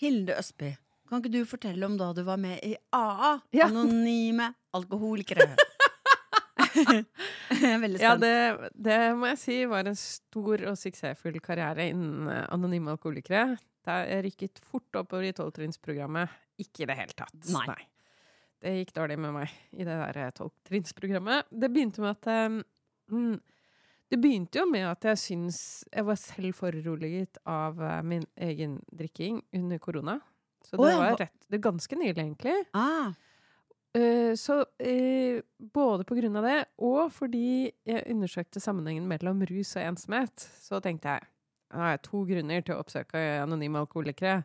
Hilde Østby, kan ikke du fortelle om da du var med i AA? Ja. Anonyme alkoholikere. Er Ja, det, det må jeg si var en stor og suksessfull karriere innen eh, anonyme alkoholikere. Jeg rykket fort oppover i tolvtrinnsprogrammet. Ikke i det hele tatt. Nei. Det gikk dårlig med meg i det der eh, tolvtrinnsprogrammet. Det begynte med at mm, Det begynte jo med at jeg syns jeg var selv foruroliget av eh, min egen drikking under korona. Så det oh, var rett Det ganske nylig, egentlig. Ah, Uh, så uh, både på grunn av det, og fordi jeg undersøkte sammenhengen mellom rus og ensomhet, så tenkte jeg nå har jeg to grunner til å oppsøke anonyme alkoholikere.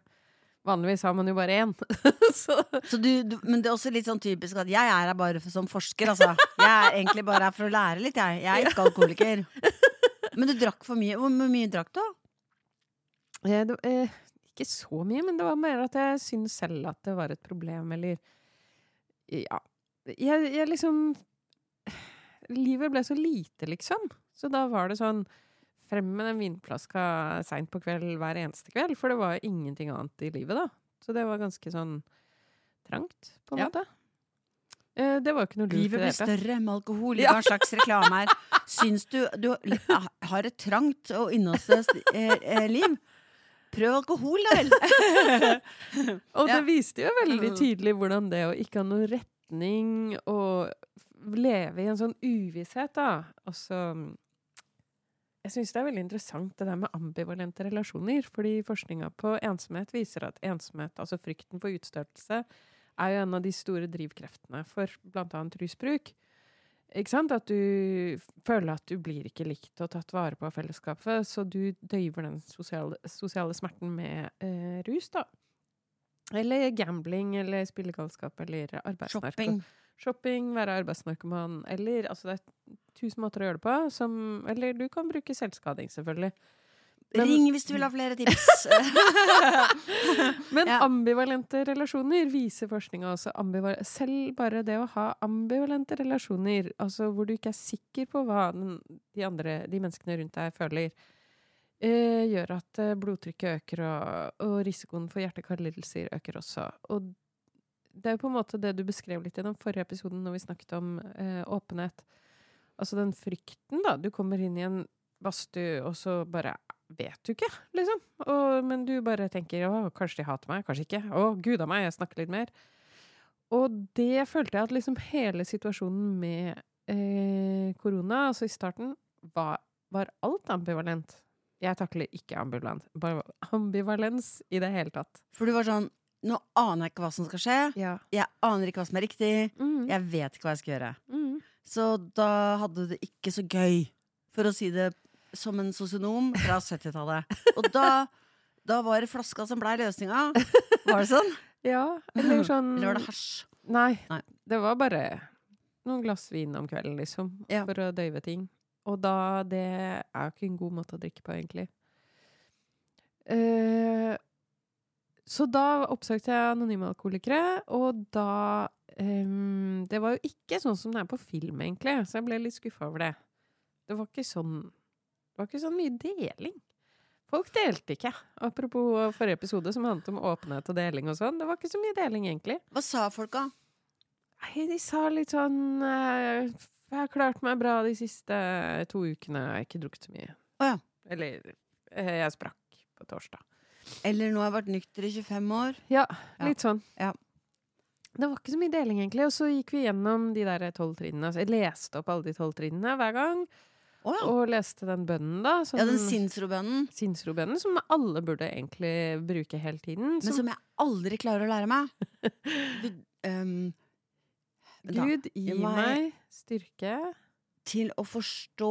Vanligvis har man jo bare én. så så du, du, men det er også litt sånn typisk at jeg er her bare for, som forsker, altså. Jeg er egentlig bare her for å lære litt, jeg. Jeg er ikke alkoholiker. Men du drakk for mye. Hvor mye drakk du? eh, det, eh, Ikke så mye, men det var mer at jeg syntes selv at det var et problem, eller Ja. Jeg, jeg liksom Livet ble så lite, liksom. Så da var det sånn Frem med den vinflaska seint på kveld hver eneste kveld, for det var ingenting annet i livet, da. Så det var ganske sånn trangt, på en Ja. måte. Eh, det var jo ikke noe lurt Livet blir større med alkohol. Ja. Hva slags reklame er? Syns du du har et trangt og innholdsløst eh, eh, liv? Prøv alkohol, da vel! Og det viste jo veldig Mm. tydelig hvordan det å ikke ha noen retning og leve i en sånn uvisshet, da Og så Jeg syns det er veldig interessant det der med ambivalente relasjoner, fordi forskninga på ensomhet viser at ensomhet, altså frykten for utstøtelse, er jo en av de store drivkreftene for annet rusbruk. Ikke sant? At du føler at du blir ikke likt og tatt vare på av fellesskapet, så du døyver den sosiale, sosiale smerten med eh, rus, da. Eller gambling, eller spillegalskap, eller arbeidsnarko. Shopping. Shopping, være arbeidsnarkoman, eller altså det er tusen måter å gjøre det på. Som, eller du kan bruke selvskading, selvfølgelig. Men- Ring hvis du vil ha flere tips. Men Ja. ambivalente relasjoner viser forskninga også. ambival- Selv bare det å ha ambivalente relasjoner, altså hvor du ikke er sikker på hva den, de andre, de menneskene rundt deg føler, eh, gjør at eh, blodtrykket øker, og, og risikoen for hjerte-kar-lidelser øker også. Og det er jo på en måte det du beskrev litt i den forrige episoden når vi snakket om eh, åpenhet. Altså den frykten, da. Du kommer inn i en badstue, og så bare vet du ikke, liksom. Og, men du bare tenker å, kanskje de hater meg, kanskje ikke. Å, gud a meg, jeg snakker litt mer. Og det følte jeg at liksom hele situasjonen med eh, korona, altså i starten, var, var alt ambivalent. Jeg takler ikke ambivalent, ambivalens i det hele tatt. For du var sånn Nå aner jeg ikke hva som skal skje. Ja. Jeg aner ikke hva som er riktig. Mm. Jeg vet ikke hva jeg skal gjøre. Mm. Så da hadde du det ikke så gøy, for å si det som en sosionom fra 70-tallet. Og da, da var det flaska som blei løsninga. Var det sånn? ja, eller sånn Eller var det hasj? Nei, Nei. det var bare noen glass vin om kvelden, liksom, Ja. for å døyve ting. Og da Det er jo ikke en god måte å drikke på, egentlig. Eh, så da oppsøkte jeg anonyme alkoholikere, og da um, Det var jo ikke sånn som det er på film, egentlig, så jeg ble litt skuffa over det. Det var ikke sånn Det var ikke sånn mye deling. Folk delte ikke. Apropos forrige episode som handlet om åpenhet og deling og sånn. Det var ikke så mye deling, egentlig. Hva sa folka? Nei, de sa litt sånn eh, Jeg har klart meg bra de siste to ukene. Jeg har ikke drukket så mye. Oh, ja. Eller eh, jeg sprakk på torsdag. Eller nå har jeg vært nykter i 25 år. Ja, litt sånn. Ja. Det var ikke så mye deling, egentlig. Og så gikk vi gjennom de der tolv trinnene. Altså, jeg leste opp alle de tolv trinnene hver gang. Oh, ja. Og leste den bønnen, da. Som, ja, den sinnsrobønnen. Sinnsrobønnen, som alle burde egentlig bruke hele tiden. Men som jeg aldri klarer å lære meg. Du, um, Gud, gi meg styrke. til å forstå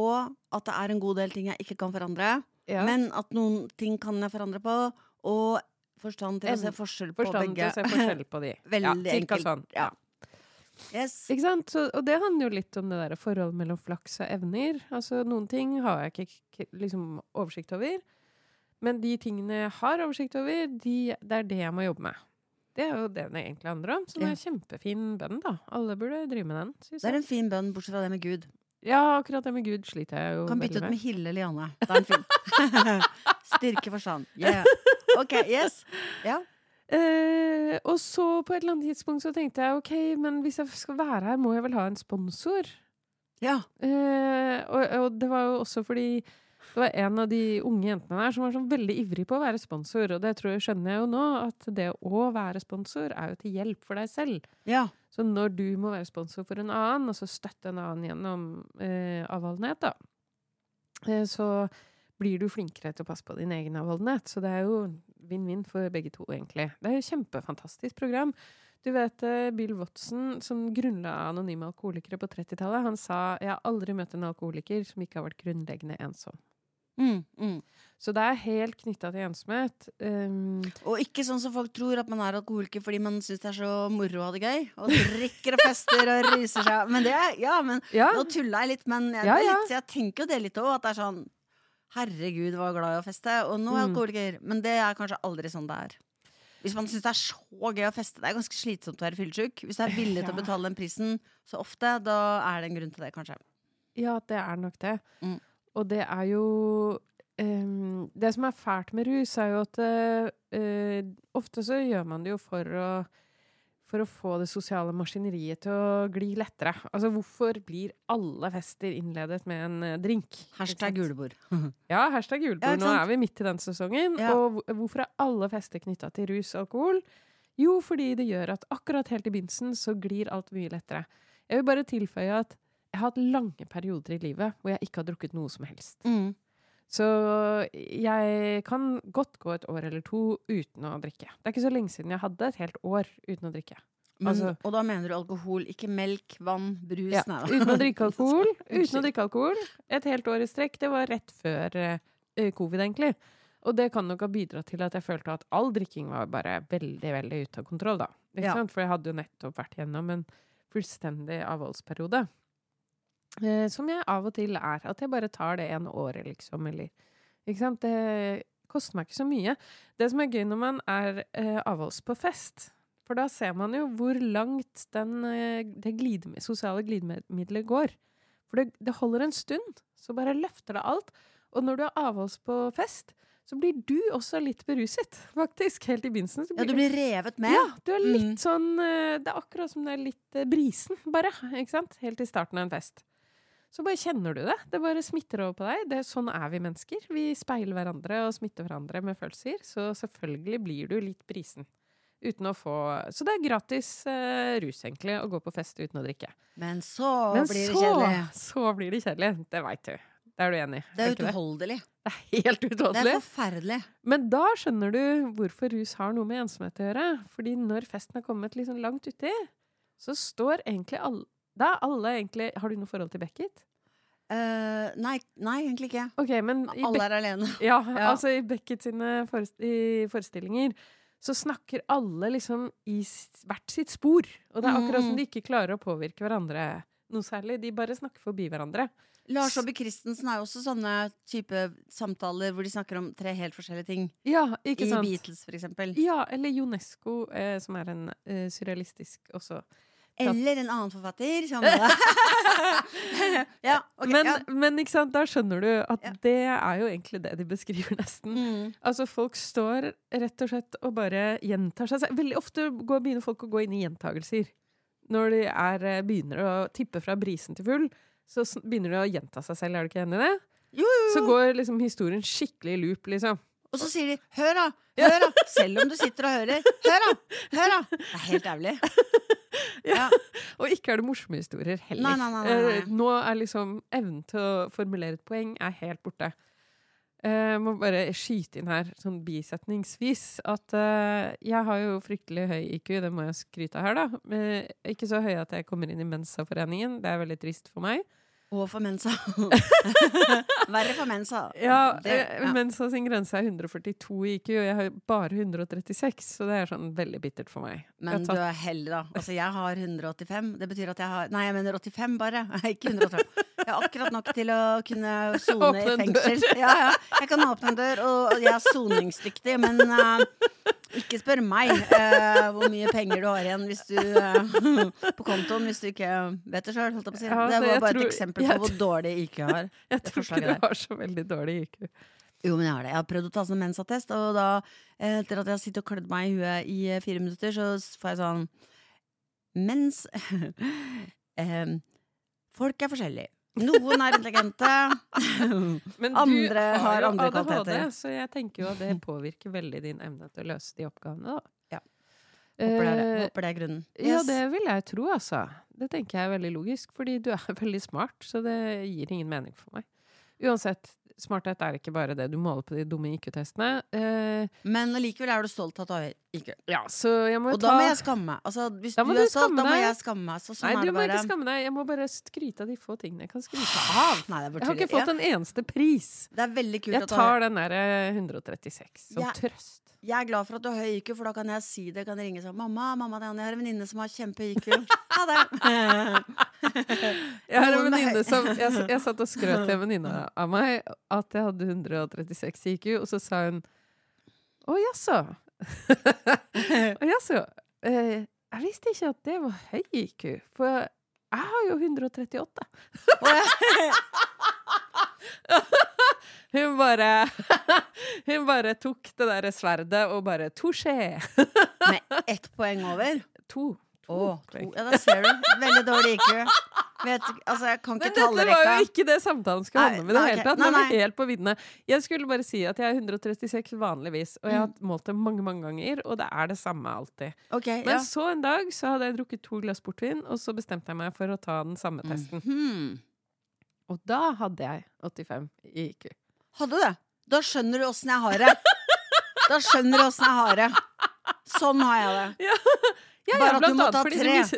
at det er en god del ting jeg ikke kan forandre, Ja. men at noen ting kan jeg forandre på, og forstand til å se forskjell på Forstand til å se forskjell på de. Veldig ja, enkelt. Sånn. Ja. Yes. Ikke sant? Så, og det handler jo litt om det der forholdet mellom flaks og evner. Altså, noen ting har jeg ikke liksom, oversikt over. Men de tingene jeg har oversikt over, de, det er det jeg må jobbe med. Det er jo det det egentlig handler om. Så det er en kjempefin bønn, da. Alle burde drive med den, Det er en fin bønn, bortsett fra det med Gud. Ja, akkurat det med Gud sliter jeg jo Kan bytte ut med Hille Lianne. Da er den fin. Styrke forstand. Yeah. Ok, yes. Ja. Eh, og så på et eller annet tidspunkt så tenkte jeg ok, men hvis jeg skal være her, må jeg vel ha en sponsor. Ja. Eh, og, og det var jo også fordi det var en av de unge jentene der som var sånn veldig ivrig på å være sponsor. Og det tror jeg skjønner jeg jo nå, at det å være sponsor er jo til hjelp for deg selv. Ja. Så når du må være sponsor for en annen, og så støtte en annen gjennom eh, avholdenhet, da, eh, så blir du flinkere til å passe på din egen avholdenhet. Så det er jo vinn-vinn for begge to, egentlig. Det er jo et kjempefantastisk program. Du vet eh, Bill Watson, som grunnla Anonyme alkoholikere på 30-tallet, han sa 'Jeg har aldri møtt en alkoholiker som ikke har vært grunnleggende ensom'. Mm, mm. Så det er helt knytta til ensomhet. Um, Og ikke sånn som folk tror, at man er alkoholiker fordi man syns det er så moro og det gøy. Og drikker og fester og ruser seg. Men det ja, men ja, Nå tulla jeg litt, men jeg, Ja, ja. litt, jeg tenker jo det litt òg. At det er sånn Herregud, var glad i å feste. Og nå er jeg Mm. alkoholiker. Men det er kanskje aldri sånn det er. Hvis man syns det er så gøy å feste, det er ganske slitsomt å være fyllesyk. Hvis du er villig til å betale den prisen så ofte, da er det en grunn til det, kanskje. ja, det er nok det. Mm. Og det er jo um, Det som er fælt med rus, er jo at eh, ofte så gjør man det jo for å for å få det sosiale maskineriet til å gli lettere. Altså, hvorfor blir alle fester innledet med en eh, drink? Hashtag julebord. Ja, hashtag julebord. Ja, Nå er vi midt i den sesongen. Ja. Og hvorfor er alle fester knytta til rus og alkohol? Jo, fordi det gjør at akkurat helt i begynnelsen så glir alt mye lettere. Jeg vil bare tilføye at jeg har hatt lange perioder i livet hvor jeg ikke har drukket noe som helst. Mm. Så jeg kan godt gå et år eller to uten å drikke. Det er ikke så lenge siden jeg hadde et helt år uten å drikke. Men, Altså- og da mener du alkohol, ikke melk, vann, brus? Ja, Nei, uten å drikke alkohol. Uten å drikke alkohol. Et helt år i strekk. Det var rett før uh, covid, egentlig. Og det kan nok ha bidratt til at jeg følte at all drikking var bare veldig, veldig ute av kontroll, da. Ikke Ja. sant? For jeg hadde jo nettopp vært gjennom en fullstendig avholdsperiode. Eh, som jeg av og til er. At jeg bare tar det en året, liksom. Eller Ikke sant? Det koster meg ikke så mye. Det som er gøy når man er eh, avholds på fest, for da ser man jo hvor langt den, eh, det glideme, sosiale glidemiddelet går. For det, det holder en stund, så bare løfter det alt. Og når du er avholds på fest, så blir du også litt beruset, faktisk. Helt i begynnelsen. så Ja, du blir revet med. ja, du er litt Mm. sånn eh, Det er akkurat som det er litt eh, brisen, bare. Ikke sant? Helt i starten av en fest. Så bare kjenner du det. Det bare smitter over på deg. Det, sånn er vi mennesker. Vi speiler hverandre og smitter hverandre med følelser. Så selvfølgelig blir du litt brisen. Uten å få Så det er gratis uh, rus, egentlig, å gå på fest uten å drikke. Men så Men blir det kjedelig. så blir det kjedelig. Det veit du. Det er du enig i? Det er utholdelig. Det er helt utholdelig. Det er forferdelig. Men da skjønner du hvorfor rus har noe med ensomhet å gjøre. Fordi når festen har kommet sånn langt uti, så står egentlig alle Da er alle egentlig Har du noe forhold til Beckett? Uh, nei, nei, egentlig ikke. Okay, Alle er alene. ja, Ja. altså i Beckett sine forest i forestillinger så snakker alle liksom i hvert sitt spor. Og det er akkurat som Mm. de ikke klarer å påvirke hverandre noe særlig. De bare snakker forbi hverandre. Lars Aabye Christensen er jo også sånne type samtaler hvor de snakker om tre helt forskjellige ting. Ja, ikke sant? I? Beatles, for eksempel. Ja, eller Jonesco, eh, som er en eh, surrealistisk også. Eller en annen forfatter som Ja, okay, men, ja. men ikke sant, da skjønner du at Ja. det er jo egentlig det de beskriver, nesten. Mm. Altså, folk står rett og slett og bare gjentar seg selv. Veldig ofte går, begynner folk å gå inn i gjentagelser. Når de er, eh, begynner å tippe fra brisen til full, så begynner de å gjenta seg selv. Er du ikke enig i det? Jo, jo, Så går liksom historien skikkelig i loop, liksom. Og så sier de 'hør, da'. Hør, da. Selv om du sitter og hører. Hør, da! Hør, da! Det er helt ærlig. Ja. Og ikke er det morsomme historier heller. Nei, nei, nei. Eh, nå er liksom evnen til å formulere et poeng er helt borte. Jeg må bare skyte inn her, sånn bisetningsvis, at uh, jeg har jo fryktelig høy IQ, det må jeg skryte av her, da. Men ikke så høy at jeg kommer inn i Mensa-foreningen, det er veldig trist for meg. Og for mensa. Verre for mensa. Ja, Det- eh, ja. Mensa sin grense er 142 i IQ, og jeg har bare 136, så det er sånn veldig bittert for meg. Men tatt... Du er heldig, da. Altså, jeg har 185. Det betyr at jeg har Nei, jeg mener 85 bare. Ikke 185. Jeg har akkurat nok til å kunne sone i fengsel. Ja, ja. Jeg kan åpne en dør, og jeg er soningsdyktig, men uh, ikke spør meg uh, hvor mye penger du har igjen hvis du, uh, på kontoen hvis du ikke vet det sjøl. Ja, det det- var bare tror- et eksempel på hvor dårlig IQ jeg har. Jeg tror ikke der. du har så veldig dårlig IQ. Jo, men jeg har det. Jeg har prøvd å ta sånn mensattest, og da, etter at jeg har sittet og klødd meg i huet i fire minutter, så får jeg sånn Mens eh, Folk er forskjellige. Noen er intelligente. Men Andre har har andre ADHD, kvaliteter. Så jeg tenker jo at det påvirker veldig din evne til å løse de oppgavene, da. Ja. Håper det er. Eh, Håper det er grunnen. Ja, det vil jeg tro, altså. Det tenker jeg er veldig logisk, fordi du er veldig smart, så det gir ingen mening for meg. Uansett, smarthet er ikke bare det du måler på de dumme IQ-testene. Eh, Men allikevel er du stolt av at du har IQ. ja, så jeg må Og ta da må jeg skamme meg. Altså, hvis Da du er stolt, da må jeg skamme meg. Så sånn Nei, du må bare. ikke skamme deg. Jeg må bare skryte av de få tingene jeg kan skryte av. Nei, det Jeg har ikke fått en eneste pris. Det er veldig kult Jeg tar den derre 136 som Ja. trøst. Jeg er glad for at du har høy IQ, for da kan jeg si det. Kan ringe sånn 'Mamma, mamma, jeg har en venninne som har kjempe-IQ'. Ha det! Jeg har en venninne som Jeg, jeg satt og skrøt til en venninne av meg at jeg hadde 136 IQ, og så sa hun Å jaså. Å jaså. Eh, jeg visste ikke at det var høy IQ, for jeg har jo 138. Hun bare Hun bare tok det derre sverdet og bare touché. Med ett poeng over. To. To. poeng. Ja, da ser du. Veldig dårlig IQ. Vet, altså, jeg kan ikke Men dette var jo ikke det samtalen skulle handle om i det hele tatt. Den var helt på viddene. Jeg skulle bare si at jeg er 136 vanligvis, og jeg har Mm. målt det mange mange ganger, og det er det samme alltid. Okay, Men ja. så en dag så hadde jeg drukket to glass portvin, og så bestemte jeg meg for å ta den samme testen. Mhm. Og da hadde jeg 85 i IQ. Hadde det? Da skjønner du åssen jeg har det. Da skjønner du åssen jeg har det. Sånn har jeg det. Ja, Bare ja, at du må ta tre. Mis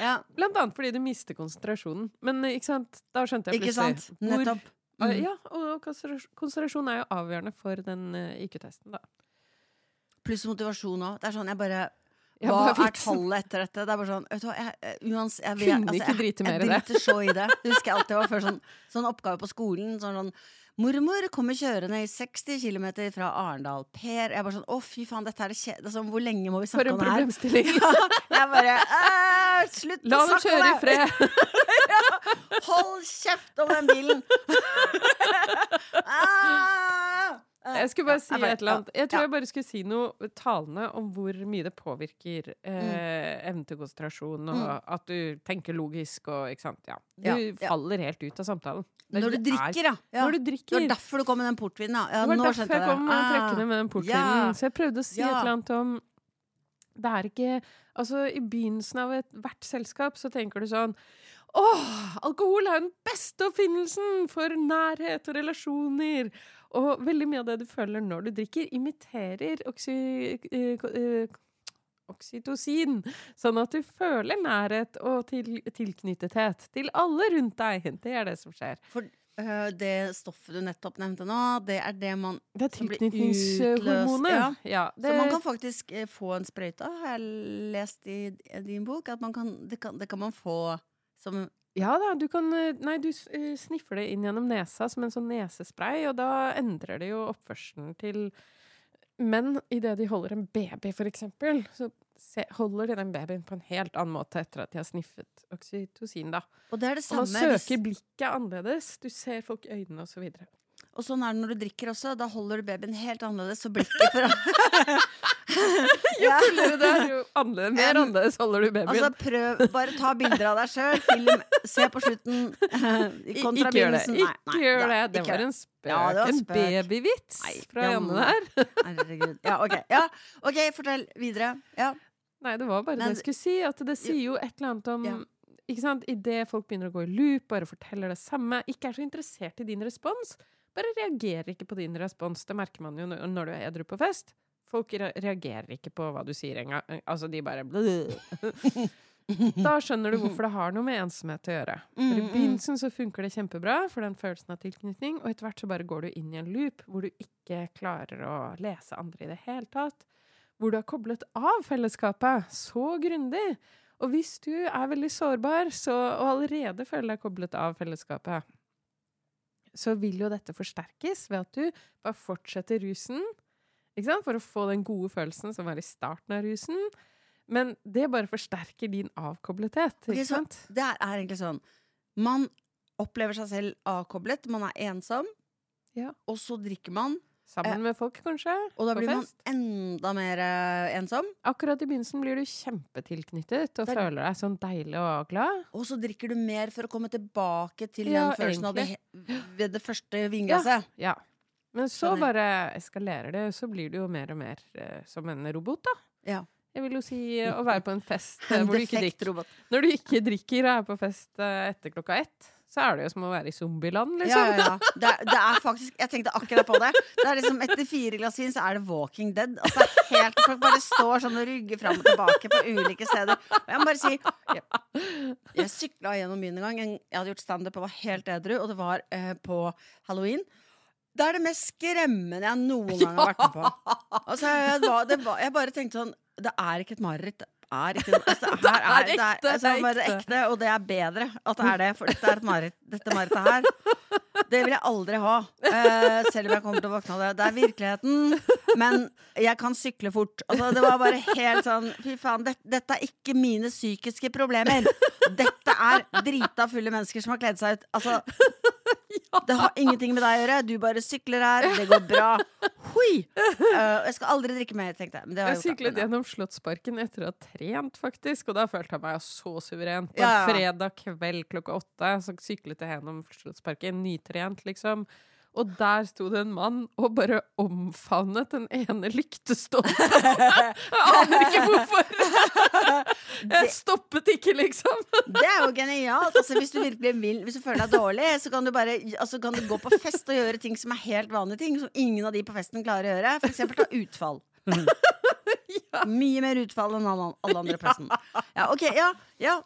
Ja, blant annet fordi du mister konsentrasjonen. Men ikke sant, da skjønte jeg ikke plutselig sant? Nettopp. Hvor, Mm. Ja, og konsentrasjon er jo avgjørende for den eh, IQ-testen, da. Pluss motivasjon òg. Det er sånn jeg bare Hva er tallet etter dette? Det er bare sånn vet du hva, jeg, jeg, uans, jeg, Kunne jeg, ikke drite mer i det. jeg driter så i det. Det husker jeg alltid var før sånn, sånn oppgave på skolen. Sånn, sånn Mormor kommer kjørende i 60 km fra Arendal. Per Jeg bare sånn Å, fy faen, dette er det kje... Det er sånn, hvor lenge må vi snakke en om det her? problemstilling. Jeg bare «Æ, Slutt La å dem kjøre i fred. ja! Hold kjeft om den bilen! Ah! Jeg skulle bare si et eller annet. Jeg tror jeg bare skulle si noe talende om hvor mye det påvirker Mm. eh, evnen til konsentrasjon, og at du tenker logisk og ikke sant. Ja. Du faller helt ut av samtalen. Det- Når du det er- drikker, ja. Når du Det var derfor du kom med den portvinen, ja. Det var derfor jeg jeg kom det. ah, trekkende med den portvinen. Så jeg prøvde å si et eller annet om Det er ikke Altså, i begynnelsen av ethvert selskap så tenker du sånn Åh, alkohol er den beste oppfinnelsen for nærhet og relasjoner! Og veldig mye av det du føler når du drikker, imiterer oksy, eh, eh, oksytocin. Sånn at du føler nærhet og til, tilknyttethet til alle rundt deg. Det er det som skjer. For øh, det stoffet du nettopp nevnte nå, det er det man Det er tilknytningshormonet. Ja. Ja, Så man kan faktisk eh, få en sprøyte, har jeg lest i, i din bok. At man kan, det, kan, det kan man få som Ja da, du kan eh, Nei, du eh, sniffer det inn gjennom nesa som en sånn nesespray, og da endrer det jo oppførselen til menn idet de holder en baby, for eksempel. Så se, holder de den babyen på en helt annen måte etter at de har sniffet oksytocin, da. Og det er det Og man samme. søker blikket annerledes. Du ser folk i øynene, og så videre. Og sånn er det når du drikker også. Da holder du babyen helt annerledes, så blikket fra Jo fullere det er, jo annerledes, mer Um, annerledes holder du babyen. Altså, prøv. Bare ta bilder av deg sjøl. Film. Se på slutten. Kontra ikke gjør det. Ikke nei, gjør det. Det var en spøk. Ja, var en spøk. babyvits Nei, fra Janne. Janne der. Herregud. Ja, okay. Ja, ok, fortell videre. Ja. Nei, det var bare Men- det jeg skulle si. At det sier jo et eller annet om Ja. ikke sant? Idet folk begynner å gå i loop, bare forteller det samme, ikke er så interessert i din respons, bare reagerer ikke på din respons. Det merker man jo når du er edru på fest. Folk reagerer ikke på hva du sier engang. Altså, de bare. Da skjønner du hvorfor det har noe med ensomhet å gjøre. For I Mm, mm. begynnelsen så funker det kjempebra for den følelsen av tilknytning, og etter hvert så bare går du inn i en loop hvor du ikke klarer å lese andre i det hele tatt. Hvor du har koblet av fellesskapet så grundig. Og hvis du er veldig sårbar så, og allerede føler deg koblet av fellesskapet, så vil jo dette forsterkes ved at du bare fortsetter rusen, for å få den gode følelsen som var i starten av rusen. Men det bare forsterker din avkoblethet, Ok, ikke så sant? det er egentlig sånn Man opplever seg selv avkoblet, man er ensom, Ja. og så drikker man, Sammen med folk, kanskje? og da blir man enda mer eh, ensom. Akkurat i begynnelsen blir du kjempetilknyttet og Det er- føler deg sånn deilig og glad. Og så drikker du mer for å komme tilbake til Ja, den følelsen av det, ved det første vinglasset. Ja. Men så bare eskalerer det, så blir du jo mer og mer eh, som en robot, da. Ja. Jeg vil jo si eh, å være på en fest eh, En hvor du ikke drikker. robot. Når du ikke drikker og er på fest eh, etter klokka ett, så er det jo som å være i zombieland, liksom. ja, ja. Det, er, det er faktisk Jeg tenkte akkurat på det. Det er liksom Etter fire glass vin så er det Walking Dead. Altså helt Folk bare står sånn og rygger fram og tilbake på ulike steder. Og jeg må bare si Jeg, jeg sykla gjennom byen en gang. Jeg hadde gjort standup og var helt edru, og det var eh, på halloween. Det er det mest skremmende jeg noen gang har vært med på. Altså, jeg, var, det var, jeg bare tenkte sånn Det er ikke et mareritt. Er ikke altså, Det her er det er, ekte, altså, det er er ekte, og det er bedre at det er det, for dette er et mareritt. Dette marerittet her det vil jeg aldri ha. Uh, selv om jeg kommer til å våkne av det. Det er virkeligheten, men jeg kan sykle fort. Altså, det var bare helt sånn Fy faen, det, dette er ikke mine psykiske problemer. Dette er drita fulle mennesker som har kledd seg ut. Altså, det har ingenting med deg å gjøre. Du bare sykler her. Det går bra. Hui! Uh, jeg skal aldri drikke mer, tenkte jeg. Men det har Jeg da. syklet gjennom Slottsparken etter å ha trent, faktisk. Og da følte jeg meg så suveren. På en ja. fredag kveld klokka åtte så syklet jeg gjennom Slottsparken, nytrent, liksom. Og der sto det en mann og bare omfavnet den ene lyktestolpen. Jeg aner ikke hvorfor! Jeg stoppet ikke, liksom. Det er jo genialt. Altså, hvis du virkelig vil Hvis du føler deg dårlig, så kan du bare altså, kan du gå på fest og gjøre ting som er helt vanlige ting, som ingen av de på festen klarer å gjøre. For eksempel ta utfall. Mye mer utfall enn alle, alle andre på festen. Ja, ok, ja, ja.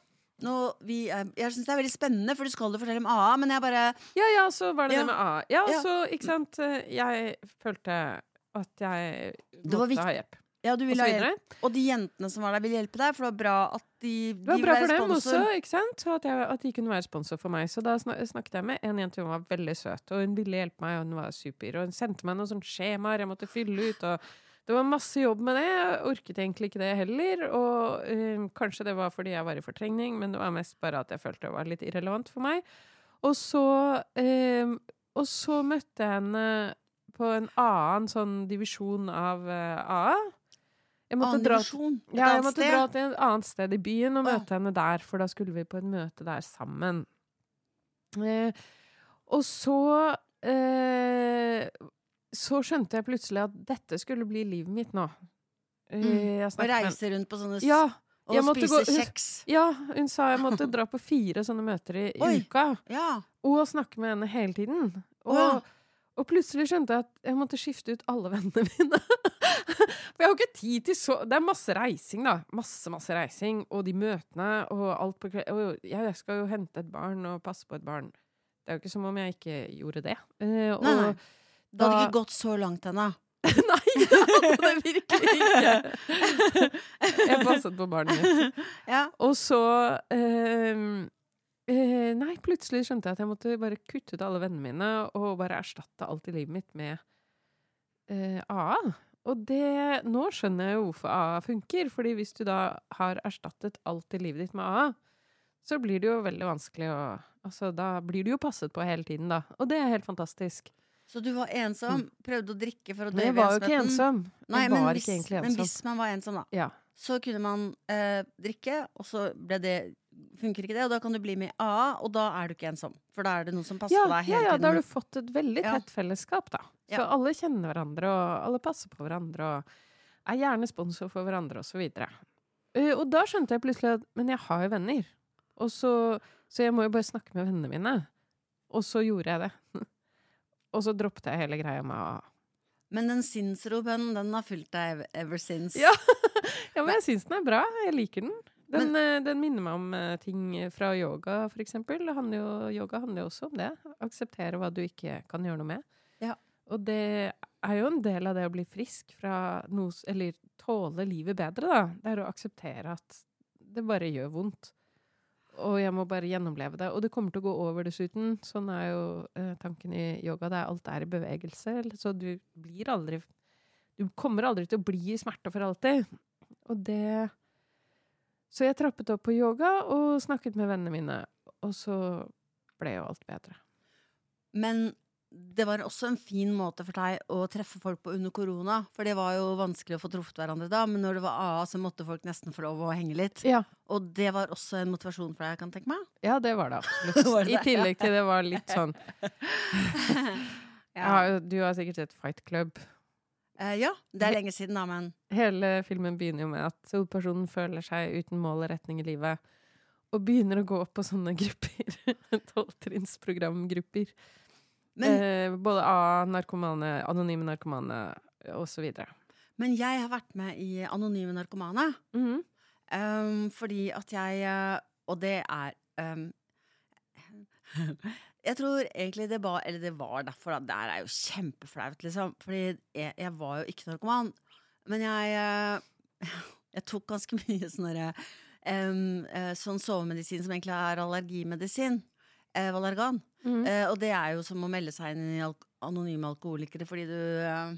Nå, vi, jeg syns det er veldig spennende, for du skal jo fortelle om AA, men jeg bare Ja, ja, så var det Ja. det med A. Ja, Ja. så, ikke sant Jeg følte at jeg måtte ha hjelp. Ja, du ville ha hjelp. Og de jentene som var der, ville hjelpe deg, for det var bra at de, Det var bra for dem sponsor. også, ikke sant? At, jeg, at de kunne være sponsor for meg. Så da snakket jeg med en jente, hun var veldig søt, og hun ville hjelpe meg, og hun var super. Og hun sendte meg noen sånne skjemaer jeg måtte fylle ut, og det var masse jobb med det. Jeg orket egentlig ikke det heller, og eh, kanskje det var fordi jeg var i fortrengning, men det var mest bare at jeg følte det var litt irrelevant for meg. Og så, eh, og så møtte jeg henne på en annen sånn divisjon av uh, AA. Jeg måtte dra. Ja, jeg måtte dra til et annet sted i byen og møte henne der, for da skulle vi på et møte der sammen. Eh, og så eh, Så skjønte jeg plutselig at dette skulle bli livet mitt nå. Eh, Mm. Og reise rundt på sånne Ja, og spise gå- kjeks. ja, hun sa jeg måtte dra på fire sånne møter i Oi. uka. Ja. Og snakke med henne hele tiden. Og, ja. og plutselig skjønte jeg at jeg måtte skifte ut alle vennene mine. For jeg har ikke tid til så Det er masse reising, da. Masse, masse reising. Og de møtene og alt på kveld. Og jeg skal jo hente et barn og passe på et barn. Det er jo ikke som om jeg ikke gjorde det. Uh, og Nei, nei. Det hadde ikke gått så langt ennå. Nei, det hadde det virkelig ikke. Jeg passet på barnet mitt. Ja. Og så ehm, eh, Nei, plutselig skjønte jeg at jeg måtte bare kutte ut alle vennene mine og bare erstatte alt i livet mitt med eh, AA. Og det Nå skjønner jeg jo hvorfor AA funker. Fordi hvis du da har erstattet alt i livet ditt med AA, så blir det jo veldig vanskelig å Altså, da blir du jo passet på hele tiden, da. Og det er helt fantastisk. Så du var ensom, prøvde å drikke for å Men døyve jeg var jo ikke ensom. Nei, Jeg men var hvis, ikke egentlig men hvis man var ensom, da, Ja. så kunne man eh, drikke, og så ble det Funker ikke det, og da kan du bli med i AA, og da er du ikke ensom. For da er det noen som passer Ja, på deg ja, hele ja, da har du fått et veldig Ja. tett fellesskap, da. Så Ja. alle kjenner hverandre, og alle passer på hverandre, og er gjerne sponsor for hverandre, og så videre. Eh, og da skjønte jeg plutselig at Men jeg har jo venner. Og så, så jeg må jo bare snakke med vennene mine. Og så gjorde jeg det. og så droppet jeg hele greia med å Men den sinnsrobønnen, den har fulgt deg ever since. Ja. Ja, men jeg syns den er bra. Jeg liker den. Den, men, den minner meg om eh, ting fra yoga, for eksempel. Handler jo, yoga handler jo også om det. Akseptere hva du ikke kan gjøre noe med. Ja. Og det er jo en del av det å bli frisk fra noe Eller tåle livet bedre, da. Det er å akseptere at det bare gjør vondt. Og jeg må bare gjennomleve det. Og det kommer til å gå over dessuten. Sånn er jo eh, tanken i yoga. Det er alt er i bevegelse. Så du blir aldri Du kommer aldri til å bli i smerte for alltid. Og det Så jeg trappet opp på yoga og snakket med vennene mine, og så ble jo alt bedre. Men det var også en fin måte for deg å treffe folk på under korona. For det var jo vanskelig å få truffet hverandre da, men når det var AA, så måtte folk nesten få lov å henge litt. Ja. Og det var også en motivasjon for deg, kan jeg tenke meg. ja, det var det absolutt. Var det I tillegg til det var litt sånn Ja, ja, Du har sikkert sett Fight Club. eh, ja det er lenge siden, da, men Hele filmen begynner jo med at hovedpersonen føler seg uten mål og retning i livet. Og begynner å gå opp på sånne grupper. Tolvtrinnsprogramgrupper. Men, Eh, både av narkomane, anonyme narkomane osv. men jeg har vært med i Anonyme narkomane. Mhm. Um, fordi at jeg eh, Og det er um, Jeg tror egentlig det var Eller det var derfor, da. Det er jo kjempeflaut, liksom. Fordi jeg, jeg var jo ikke narkoman. Men jeg eh, Jeg tok ganske mye sånn um, eh, Sånn sovemedisin som egentlig er allergimedisin. Eh, Mhm. Eh, og det er jo som å melde seg inn i alk anonyme alkoholikere fordi du eh,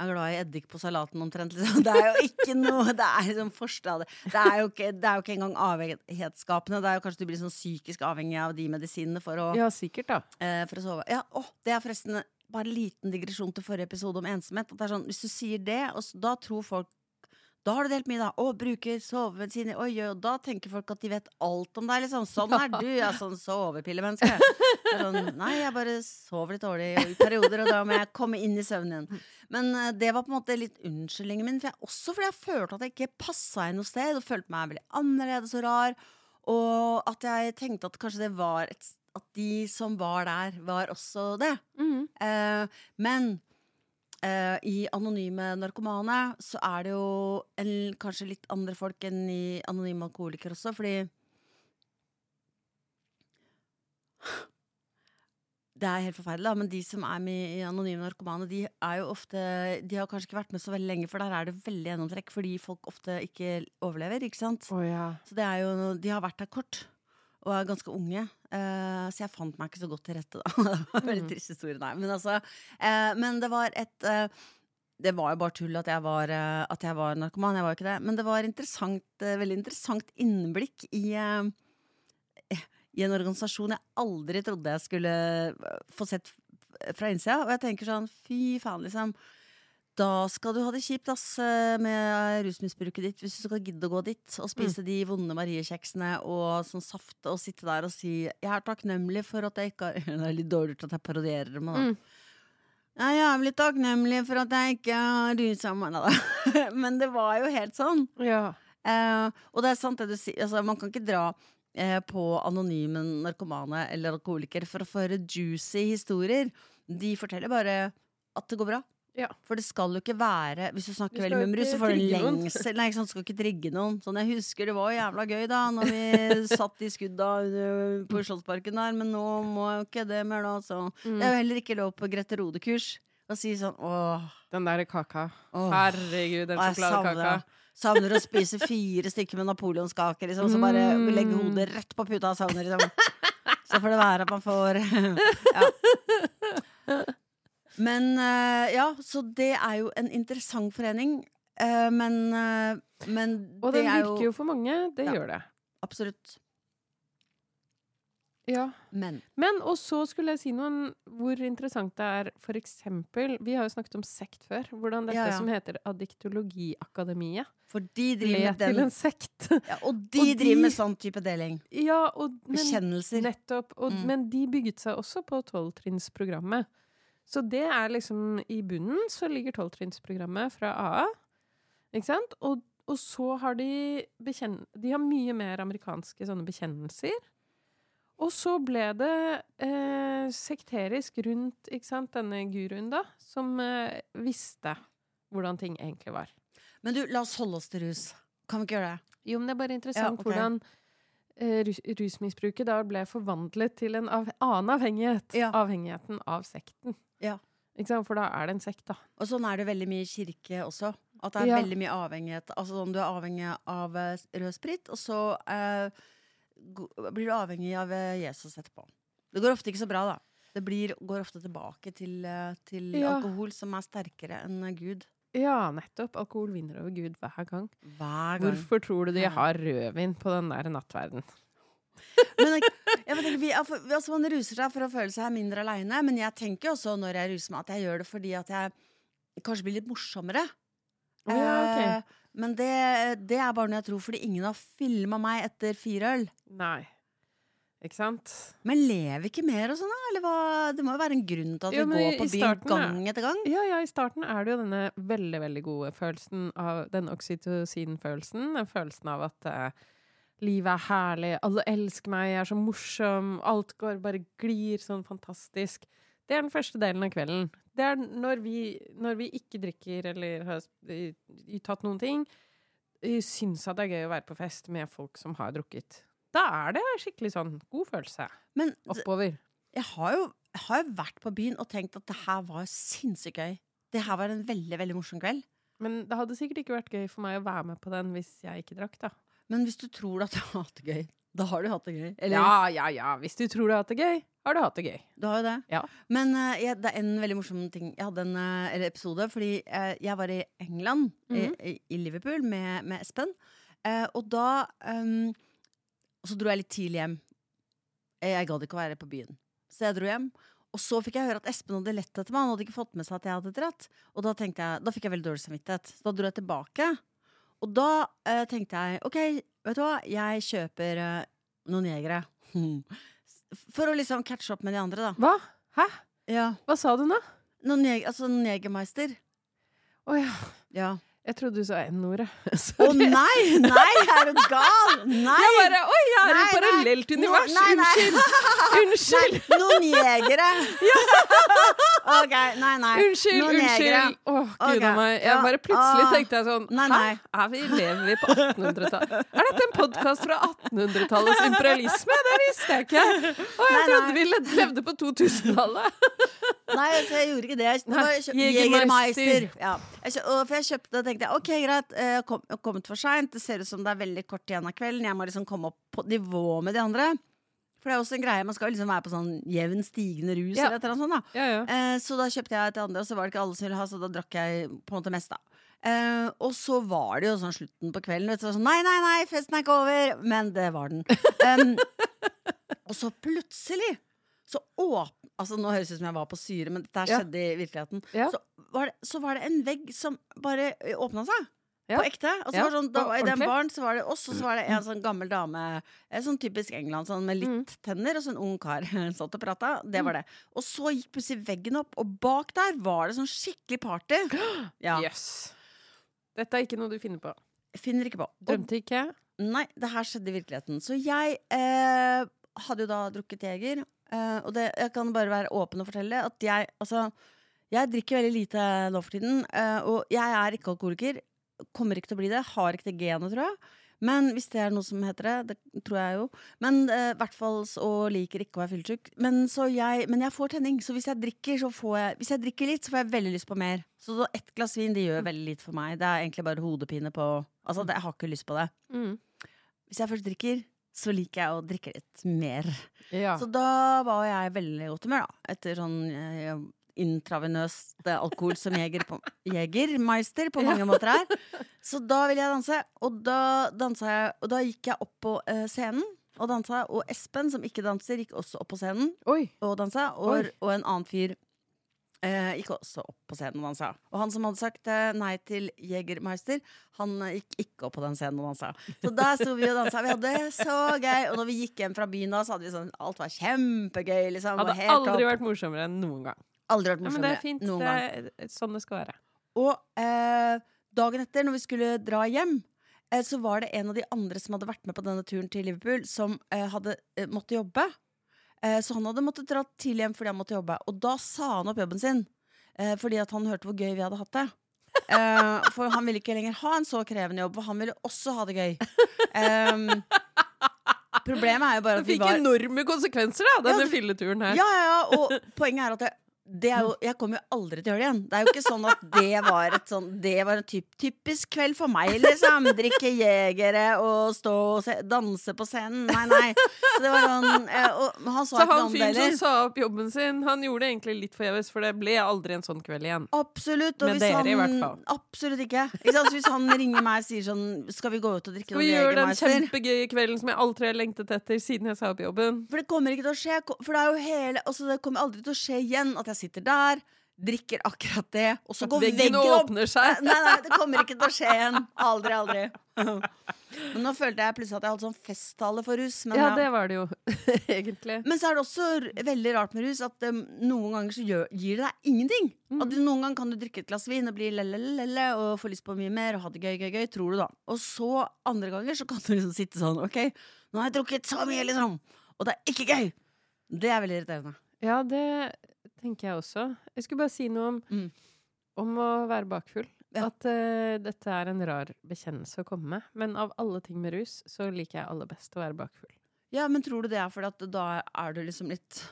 er glad i eddik på salaten omtrent. Liksom. Det er jo ikke noe Det er liksom forstad. Det er jo ikke, det er jo ikke engang avhengighetsskapende. Det er jo kanskje du blir sånn psykisk avhengig av de medisinene for å, Ja, sikkert, da. eh, for å sove. Ja, å, det er forresten bare en liten digresjon til forrige episode om ensomhet. Sånn, hvis du sier det, da tror folk da har du delt middag, og bruker sovemedisiner. Oi, oi, og da tenker folk at de vet alt om deg, liksom. Sånn er du, ja, sånn sovepillemenneske. Sånn, nei, jeg bare sover litt dårlig i perioder, og da må jeg komme inn i søvnen igjen. Men eh, det var på en måte litt unnskyldningen min, for jeg, også fordi jeg følte at jeg ikke passa inn noe sted, og følte meg veldig annerledes og rar. Og at jeg tenkte at kanskje det var et, At de som var der, var også det. Mm. Eh, men eh, i Anonyme narkomane så er det jo en, kanskje litt andre folk enn i Anonyme alkoholikere også, fordi Det er helt forferdelig, da, men de som er med i Anonyme narkomane, de er jo ofte De har kanskje ikke vært med så veldig lenge, for der er det veldig gjennomtrekk fordi folk ofte ikke overlever, ikke sant? Oh, ja. Så det er jo, de har vært der kort og er ganske unge. Uh, så jeg fant meg ikke så godt til rette, da. det var en veldig Mhm. trist historie, nei. Men altså uh, Men det var et uh, Det var jo bare tull at jeg var, at jeg var narkoman. Jeg var jo ikke det. Men det var interessant, veldig interessant innblikk i i en organisasjon jeg aldri trodde jeg skulle få sett fra innsida. Og jeg tenker sånn, fy faen, liksom. Da skal du ha det kjipt ass eh, med rusmisbruket ditt hvis du skal gidde å gå dit og spise de vonde Mariekjeksene og sånn saft og sitte der og si 'Jeg er takknemlig for at jeg ikke har Det er litt dårlig gjort at jeg parodierer dem. da. Mm. Jeg er jævlig takknemlig for at jeg ikke har rusa meg. Men det var jo helt sånn. Ja. Eh, og det er sant det du sier. Altså, man kan ikke dra eh, på anonyme narkomane eller alkoholikere for å få høre juicy historier. De forteller bare at det går bra. Ja. For det skal jo ikke være Hvis du snakker veldig mye om rus, så får du en lengsel. Nei, ikke sant, skal ikke trigge noen. Sånn, jeg husker det var jævla gøy da Når vi satt i skudda på Slottsparken der, men nå må jeg jo ikke det mer, da. Så. Mm. Det er jo heller ikke lov på Grete Rode-kurs å si sånn åh, Den der kaka. åh. Herregud, den sjokoladekaka. savner, savner å spise fire stykker med napoleonskake, liksom. Så bare Mm. legge hodet rett på puta og savner, liksom. Så får det være at man får ja. Men eh, ja, så det er jo en interessant forening. eh, men, eh, men Og det den er virker jo for mange. Det Ja. gjør det. Absolutt. Ja. Men. Men, og så skulle jeg si noe hvor interessant det er for eksempel Vi har jo snakket om sekt før. Hvordan dette Ja, ja. som heter Addiktologiakademiet For de driver med med til en sekt. ja, Og de Og de- med sånn type deling. ja, og, men, Bekjennelser. nettopp. Og, Mm. Men de bygget seg også på tolvtrinnsprogrammet. Så det er liksom I bunnen så ligger tolvtrinnsprogrammet fra AA. Ikke sant? Og, og så har de bekjenn... De har mye mer amerikanske sånne bekjennelser. Og så ble det eh, sekterisk rundt ikke sant, denne guruen, da, som eh, visste hvordan ting egentlig var. Men du, la oss holde oss til rus. Kan vi ikke gjøre det? Jo, men det er bare interessant Ja, okay. hvordan rus rusmisbruket da ble forvandlet til en av annen avhengighet. Ja. Avhengigheten av sekten. Ja. For da er det en sekt, da. Og sånn er det veldig mye i kirke også. At det er Ja. veldig mye avhengighet. Altså sånn, Du er avhengig av eh, rød sprit, og så eh, blir du avhengig av eh, Jesus etterpå. Det går ofte ikke så bra, da. Det blir, går ofte tilbake til, eh, til Ja. alkohol, som er sterkere enn eh, Gud. Ja, nettopp. Alkohol vinner over Gud hver gang. Hver gang. Hvorfor tror du de har rødvin på den der nattverden? Men jeg, jeg tenker, altså, man ruser seg for å føle seg mindre aleine, men jeg tenker også når jeg ruser meg, at jeg gjør det fordi at jeg kanskje blir litt morsommere. Oh, ja, ok. Eh, men det, det er bare når jeg tror, fordi ingen har filma meg etter fire øl. Nei. Ikke sant? Men lever ikke mer og sånn, da? Eller hva? Det må jo være en grunn til at Jo, vi går på byen gang etter gang. Ja, ja, i starten er det jo denne veldig, veldig gode følelsen av den oksytocin-følelsen. Den følelsen av at uh, livet er herlig, alle elsker meg, jeg er så morsom, alt går bare glir sånn fantastisk. Det er den første delen av kvelden. Det er når vi, når vi ikke drikker eller har tatt noen ting, syns at det er gøy å være på fest med folk som har drukket. Da er det skikkelig sånn god følelse Men oppover. jeg har jo, jeg har jo vært på byen og tenkt at det her var sinnssykt gøy. Det her var en veldig, veldig morsom kveld. Men det hadde sikkert ikke vært gøy for meg å være med på den hvis jeg ikke drakk, da. Men hvis du tror at du har hatt det gøy, da har du hatt det gøy. Eller, Ja, ja, ja. Hvis du tror du har hatt det gøy, har du hatt det gøy. Du har jo det. Ja. Men uh, jeg, det er en veldig morsom ting. Jeg hadde en uh, episode fordi uh, jeg var i England, Mhm. i, i Liverpool, med, med Espen. Og da ehm, Og så dro jeg litt tidlig hjem. Eh, Jeg gadd ikke å være på byen. Så jeg dro hjem. Og så fikk jeg høre at Espen hadde lett etter meg. Han hadde ikke fått med seg at jeg hadde dratt. Og da, jeg, da fikk jeg veldig dårlig samvittighet. Så da dro jeg tilbake. Og da eh, tenkte jeg OK, vet du hva, jeg kjøper eh, noen jegere. For å liksom catche opp med de andre, da. Hva? Hæ? Ja. Hva sa du nå? Noen jeg, altså noen Jegermeister. Å ja. Ja. Jeg trodde du sa N-ordet. Å oh, nei! Nei, er du gal? Nei! Jeg bare Oi, er Nei, et parallelt nei. univers! Nei. Unnskyld! Unnskyld! Noen jegere. OK, nei, nei. Unnskyld, Noen jegere. unnskyld! Åh, gud Ok, a meg. Jeg bare plutselig ah. tenkte jeg sånn Nei. Hæ? Er vi, lever vi på 1800-tallet? Er dette en podkast fra 1800-tallets imperialisme? Det visste jeg ikke! Å, jeg trodde vi levde på 2000-tallet. Nei, altså, jeg gjorde ikke det. Jeg. Jegermeister. Ja. Jeg og for jeg kjøpte tenkte jeg, ok, greit, eh, jeg kom, jeg kommet for seint. Det ser ut som det er veldig kort igjen av kvelden. Jeg må liksom komme opp på nivå med de andre. For det er også en greie, man skal liksom være på sånn jevn stigende rus Ja. eller et sånt. da Ja, ja. Eh, så da kjøpte jeg til andre, og så var det ikke alle som ville ha, så da drakk jeg på en måte mest, da. Eh, og så var det jo sånn slutten på kvelden. Vet du, sånn, nei, nei, nei, festen er ikke over! Men det var den. Um, og så plutselig så åpna Altså, nå høres det ut som jeg var på syre, men dette skjedde i virkeligheten. Så, var det, så var det en vegg som bare åpna seg. Ja. På ekte. Og så var det sånn, da, den ordentlig. baren så var det oss, og så var det en sånn gammel dame. eh, Sånn typisk England, sånn med litt Mm. tenner, og så en ung kar satt og prata. Det var det. Og så gikk plutselig veggen opp, og bak der var det sånn skikkelig party. Ja, Yes. Dette er ikke noe du finner på. Finner ikke på. Drømte ikke? nei, det her skjedde i virkeligheten. Så jeg eh, hadde jo da drukket Jeger, eh, og det, jeg kan bare være åpen og fortelle at jeg altså jeg drikker veldig lite nå for tiden, eh, og jeg er ikke alkoholiker. Kommer ikke til å bli det. Har ikke det genet, tror jeg. Men hvis det er noe som heter det, det tror jeg jo. Men eh, hvert fall så liker ikke å være fyllesyk. Men, jeg- men jeg får tenning, så hvis jeg drikker så får jeg Hvis jeg drikker litt, så får jeg veldig lyst på mer. Så så ett glass vin det gjør veldig lite for meg. Det er egentlig bare hodepine på Altså, det, jeg har ikke lyst på det. Mm. Hvis jeg først drikker, så liker jeg å drikke litt mer. Ja. Så da var jeg veldig i godt humør, da. Etter sånn eh, intravenøst alkohol som jeger på, Jegermeister på mange måter er. Så da ville jeg danse, og da dansa jeg Og da gikk jeg opp på eh, scenen og dansa. Og Espen, som ikke danser, gikk også opp på scenen Oi. og dansa. Og, og en annen fyr eh, gikk også opp på scenen og dansa. Og han som hadde sagt eh, nei til Jegermeister, han eh, gikk ikke opp på den scenen og dansa. Så der sto vi og dansa. Vi hadde det så gøy. Og når vi gikk hjem fra byen da, så hadde vi sånn Alt var kjempegøy. Liksom. Hadde aldri opp. vært morsommere enn noen gang. Aldri vært Ja, men det er fint. Det er sånn det skal være. Og eh, dagen etter, når vi skulle dra hjem, eh, så var det en av de andre som hadde vært med på denne turen til Liverpool, som eh, hadde eh, måttet jobbe. Eh, så han hadde måttet dra tidlig hjem fordi han måtte jobbe. Og da sa han opp jobben sin, eh, fordi at han hørte hvor gøy vi hadde hatt det. Eh, for han ville ikke lenger ha en så krevende jobb, for han ville også ha det gøy. Um, problemet er jo bare at vi var Det fikk enorme konsekvenser, da, denne Ja, filleturen her. Ja, ja, ja, og poenget er at er jo, jeg kommer jo aldri til å gjøre det igjen. Det er jo ikke sånn at det var et sånn Det var en typ, typisk kveld for meg, liksom. Drikke jegere og stå og se, danse på scenen. Nei, nei. Så det var sånn eh, Og han Så noe han fyren som sa opp jobben sin, han gjorde det egentlig litt forgjeves, for det ble aldri en sånn kveld igjen. Absolutt. Og Med hvis dere, han, i hvert fall. Absolutt ikke. ikke sant? Så hvis han ringer meg og sier sånn Skal vi gå ut og drikke Skal vi gjøre den kjempegøye kvelden som jeg alltid har lengtet etter siden jeg sa opp jobben? For det kommer ikke til å skje. For det er jo hele altså Det kommer aldri til å skje igjen at jeg sitter der, drikker akkurat det, og så går veggen veggen opp. åpner seg. Nei, nei, det kommer ikke til å skje igjen. Aldri, aldri. Men nå følte jeg plutselig at jeg hadde sånn festtale for rus. Men, Ja, det var det jo, egentlig. men så er det også veldig rart med rus at um, noen ganger så gjør, gir det deg ingenting. Mm. At du, noen ganger kan du drikke et glass vin og bli lelle og få lyst på mye mer og ha det gøy, gøy, gøy, tror du da. Og så andre ganger så kan du liksom sitte sånn Ok, nå har jeg drukket så mye, liksom. Og det er ikke gøy. Det er veldig irriterende. Ja, det tenker jeg også. Jeg skulle bare si noe om, Mm. om å være bakfull. Ja. At uh, dette er en rar bekjennelse å komme med. Men av alle ting med rus, så liker jeg aller best å være bakfull. Ja, men tror du det er fordi at da er du liksom litt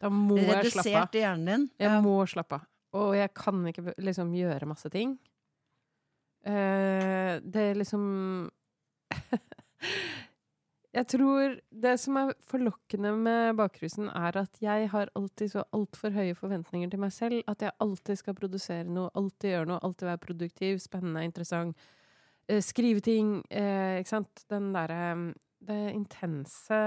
redusert i hjernen din? Jeg må slappe av. Og jeg kan ikke liksom gjøre masse ting. Uh, det er liksom Jeg tror det som er forlokkende med bakrusen, er at jeg har alltid så altfor høye forventninger til meg selv. At jeg alltid skal produsere noe, alltid gjøre noe, alltid være produktiv, spennende, interessant. Eh, skrive ting. Eh, ikke sant? Den derre Det intense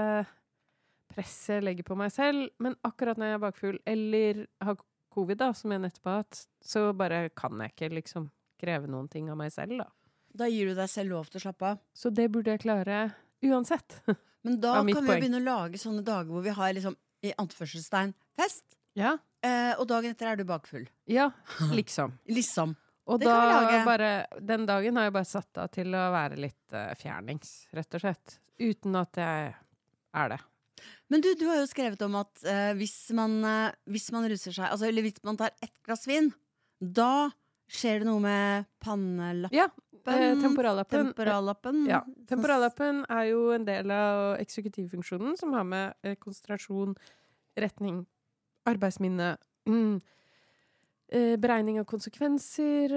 presset jeg legger på meg selv. Men akkurat når jeg er bakfull, eller har covid, da, som jeg nettopp har hatt, så bare kan jeg ikke liksom kreve noen ting av meg selv, da. Da gir du deg selv lov til å slappe av. Så det burde jeg klare uansett. Men da kan vi jo poeng. begynne å lage sånne dager hvor vi har liksom i anførselstegn fest. Ja. Eh, og dagen etter er du bakfull. Ja, liksom. Liksom. Og Det da bare Den dagen har jeg bare satt av til å være litt uh, fjernings, rett og slett. Uten at jeg er det. Men du, du har jo skrevet om at uh, hvis, man, uh, hvis man ruser seg altså, Eller hvis man tar ett glass vin, da skjer det noe med pannelappen. Ja. Eh, temporallappen. Temporallappen. Ja. Temporallappen er jo en del av eksekutivfunksjonen, som har med eh, konsentrasjon, retning, arbeidsminne mm, eh, Beregning av konsekvenser,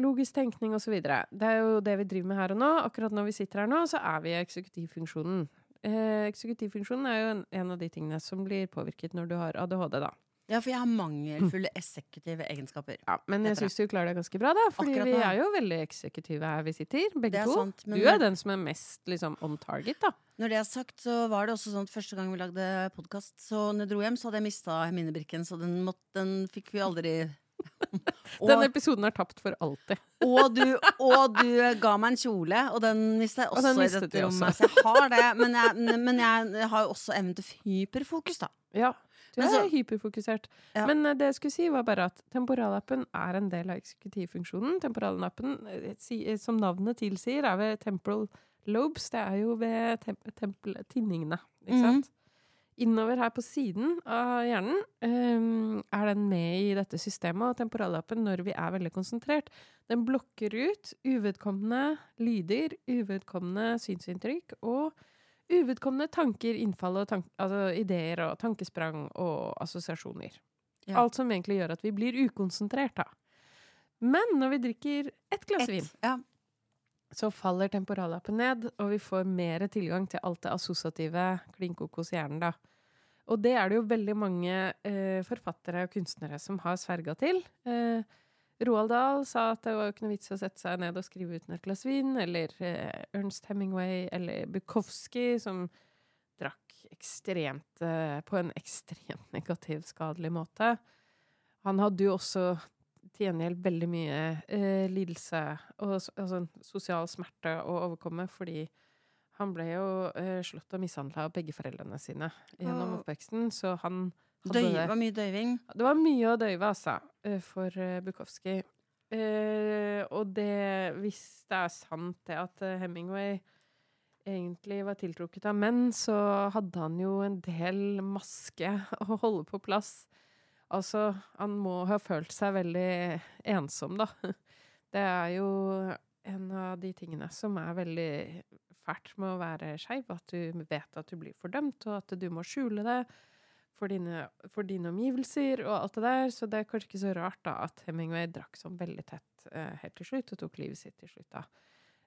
logisk tenkning osv. Det er jo det vi driver med her og nå. Akkurat når vi sitter her nå, så er vi i eksekutivfunksjonen. Eh, eksekutivfunksjonen er jo en, en av de tingene som blir påvirket når du har ADHD, da. Ja, for jeg har mangelfulle eksekutive egenskaper. Ja, men jeg syns du klarer deg ganske bra, da. Fordi vi er jo veldig eksekutive her vi sitter, begge to. sant, men- Du er den som er mest liksom on target, da. Når det er sagt, så var det også sånn at første gang vi lagde podkast, så når jeg dro hjem, så hadde jeg mista minnebrikken, så den, måtte, den fikk vi aldri Den episoden er tapt for alltid. og, du, og du ga meg en kjole, og den mistet jeg Og også den i dette rommet. Så jeg har det, men jeg, men jeg har jo også evnen til hyperfokus, da. Ja. Du er så- hyperfokusert. Ja. Men eh, det jeg skulle si, var bare at temporalappen er en del av eksekutivfunksjonen. Temporallappen, eh, eh, som navnet tilsier, er ved temporal lobes. Det er jo ved tem tinningene, ikke Mhm. sant? Innover her på siden av hjernen um, er den med i dette systemet, og temporallappen, når vi er veldig konsentrert, den blokker ut uvedkommende lyder, uvedkommende synsinntrykk og uvedkommende tanker, innfall og tank altså ideer og tankesprang og assosiasjoner. Ja. Alt som egentlig gjør at vi blir ukonsentrert, da. Men når vi drikker ett glass vin, Ja. så faller temporallappen ned, og vi får mer tilgang til alt det assosiative klinkokos hjernen, da. Og det er det jo veldig mange eh, forfattere og kunstnere som har sverga til. Eh, Roald Dahl sa at det var jo ikke noe vits å sette seg ned og skrive uten et glass vin, eller eh, Ernst Hemingway eller Bukowski, som drakk ekstremt eh, på en ekstremt negativ, skadelig måte. Han hadde jo også til gjengjeld veldig mye eh, lidelse og altså, sosial smerte å overkomme, fordi han ble jo eh, slått og mishandla av begge foreldrene sine gjennom oppveksten, så han hadde Døy, det. var mye døyving. Det var mye å døyve, altså, for eh, Bukowski. Eh, og det, hvis det er sant det at eh, Hemingway egentlig var tiltrukket av menn, så hadde han jo en del maske å holde på plass. Altså, han må ha følt seg veldig ensom, da. Det er jo en av de tingene som er veldig fælt med å være skeiv, at du vet at du blir fordømt, og at du må skjule det. For dine, for dine omgivelser og alt det der. Så det er kanskje ikke så rart da at Hemingway drakk sånn veldig tett eh, helt til slutt, og tok livet sitt til slutt da.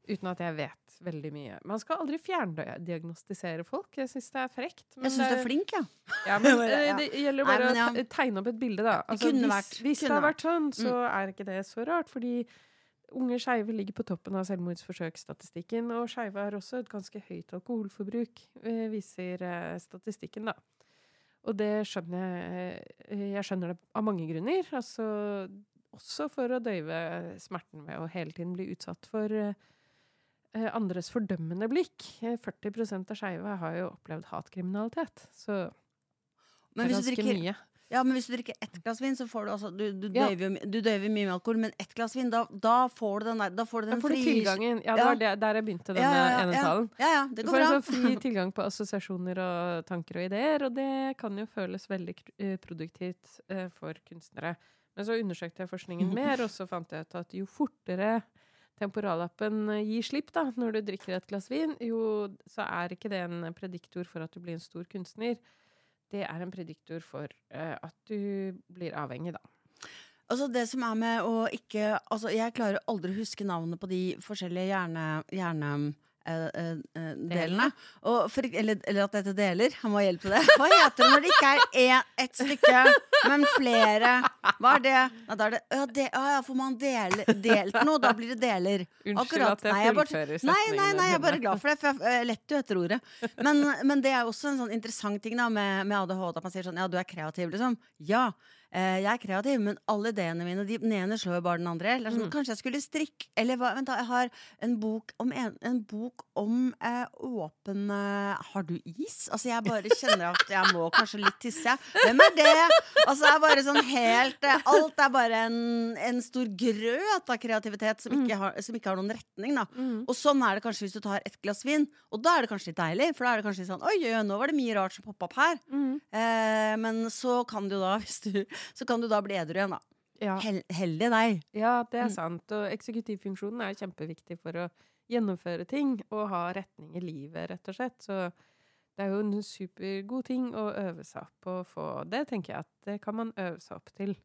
Uten at jeg vet veldig mye. Man skal aldri fjerndiagnostisere folk. Jeg syns det er frekt. men Jeg syns du er flink, ja. Ja, men eh, det gjelder Nei, bare men ja. å tegne opp et bilde, da. Altså, kunne hvis hvis det har vært sånn, så Mm. er ikke det så rart. Fordi unge skeive ligger på toppen av selvmordsforsøksstatistikken. Og skeive har også et ganske høyt alkoholforbruk, eh, viser eh, statistikken, da. Og det skjønner jeg eh, Jeg skjønner det av mange grunner. Altså, også for å døyve smerten ved å hele tiden bli utsatt for eh, eh, andres fordømmende blikk. Eh, 40% av skeive har jo opplevd hatkriminalitet. Så Men det er hvis du ganske drikker mye. Ja, men hvis du drikker ett glass vin, så får du altså Du, du, Ja. døyver, jo mye med alkohol, men ett glass vin, da, da får du den der Da får du den fri- tilgangen. Ja, det var det, der jeg begynte denne Ja, ene ja. talen. Ja, ja, det Du får bra. en sånn fri tilgang på assosiasjoner og tanker og ideer, og det kan jo føles veldig eh, produktivt eh, for kunstnere. Men så undersøkte jeg forskningen mer, og så fant jeg ut at jo fortere temporallappen eh, gir slipp da, når du drikker et glass vin, jo så er ikke det en prediktor for at du blir en stor kunstner. Det er en prediktor for eh, at du blir avhengig, da. Altså det som er med å ikke Altså, jeg klarer aldri å huske navnet på de forskjellige hjerne... hjerne delene. Og for, eller, eller at dette deler. Han må ha hjelp til det. Hva heter det når det ikke er ett stykke, men flere? Hva er det? Ja, da er det ja, det, ja, får man dele, delt noe, da blir det deler. Unnskyld Akkurat. at jeg fullfører Nei, nei, nei, jeg er bare glad for det, for jeg eh, lette jo etter ordet. Men, men det er også en sånn interessant ting da med, med ADHD, at man sier sånn ja, du er kreativ, liksom. Ja, eh, jeg er kreativ, men alle ideene mine, de, den ene slår jo bare den andre. Eller sånn, Mm. Kanskje jeg skulle strikke Eller hva, vent da, jeg har en bok om, en, en bok om eh, åpen eh, Har du is? Altså, jeg bare kjenner at jeg må kanskje litt tisse, jeg. Hvem er det? Altså, det er bare sånn helt eh, Alt er bare en, en stor grøt av kreativitet som ikke har, som ikke har noen retning, da. Mm. Og sånn er det kanskje hvis du tar et glass vin. Og da er det kanskje litt deilig, for da er det kanskje litt sånn oi, oi, nå var det mye rart som poppa opp her. Mm. Eh, men så kan du da, hvis du Så kan du da bli edru igjen, da. Ja. Hel heldig deg. Ja, det er Mm. sant. Og eksekutivfunksjonen er kjempeviktig for å gjennomføre ting og ha retning i livet, rett og slett. Så det er jo en supergod ting å øve seg opp på å få. Det tenker jeg at det kan man øve seg opp til.